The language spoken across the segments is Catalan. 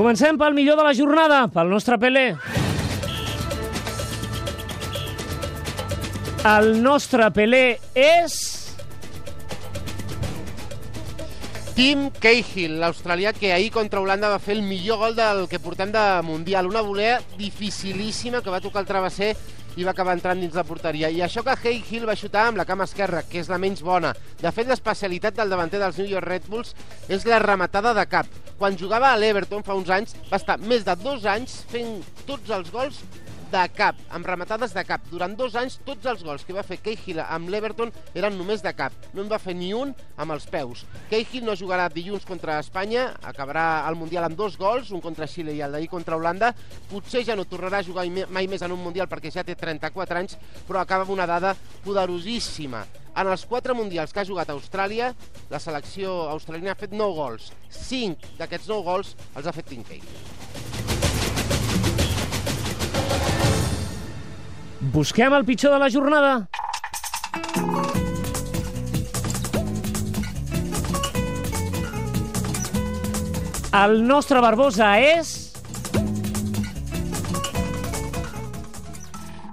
Comencem pel millor de la jornada, pel nostre Pelé. El nostre Pelé és... Tim Cahill, l'australià que ahir contra Holanda va fer el millor gol del que portem de Mundial. Una volea dificilíssima que va tocar el travesser i va acabar entrant dins la porteria. I això que Cahill va xutar amb la cama esquerra, que és la menys bona. De fet, l'especialitat del davanter dels New York Red Bulls és la rematada de cap. Quan jugava a l'Everton fa uns anys, va estar més de dos anys fent tots els gols de cap, amb rematades de cap. Durant dos anys, tots els gols que va fer Cahill amb l'Everton eren només de cap. No en va fer ni un amb els peus. Cahill no jugarà dilluns contra Espanya, acabarà el Mundial amb dos gols, un contra Xile i el d'ahir contra Holanda. Potser ja no tornarà a jugar mai més en un Mundial perquè ja té 34 anys, però acaba amb una dada poderosíssima. En els quatre mundials que ha jugat a Austràlia, la selecció australiana ha fet 9 gols. 5 d'aquests 9 gols els ha fet Tim Cahill. Busquem el pitjor de la jornada. El nostre Barbosa és...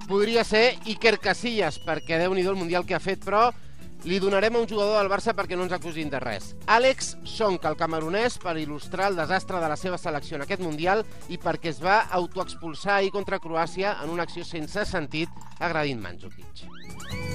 Podria ser Iker Casillas, perquè déu nhi el Mundial que ha fet, però li donarem a un jugador del Barça perquè no ens acusin de res. Àlex Sonk, el camerunès, per il·lustrar el desastre de la seva selecció en aquest Mundial i perquè es va autoexpulsar ahir contra Croàcia en una acció sense sentit agredint Mandzukic.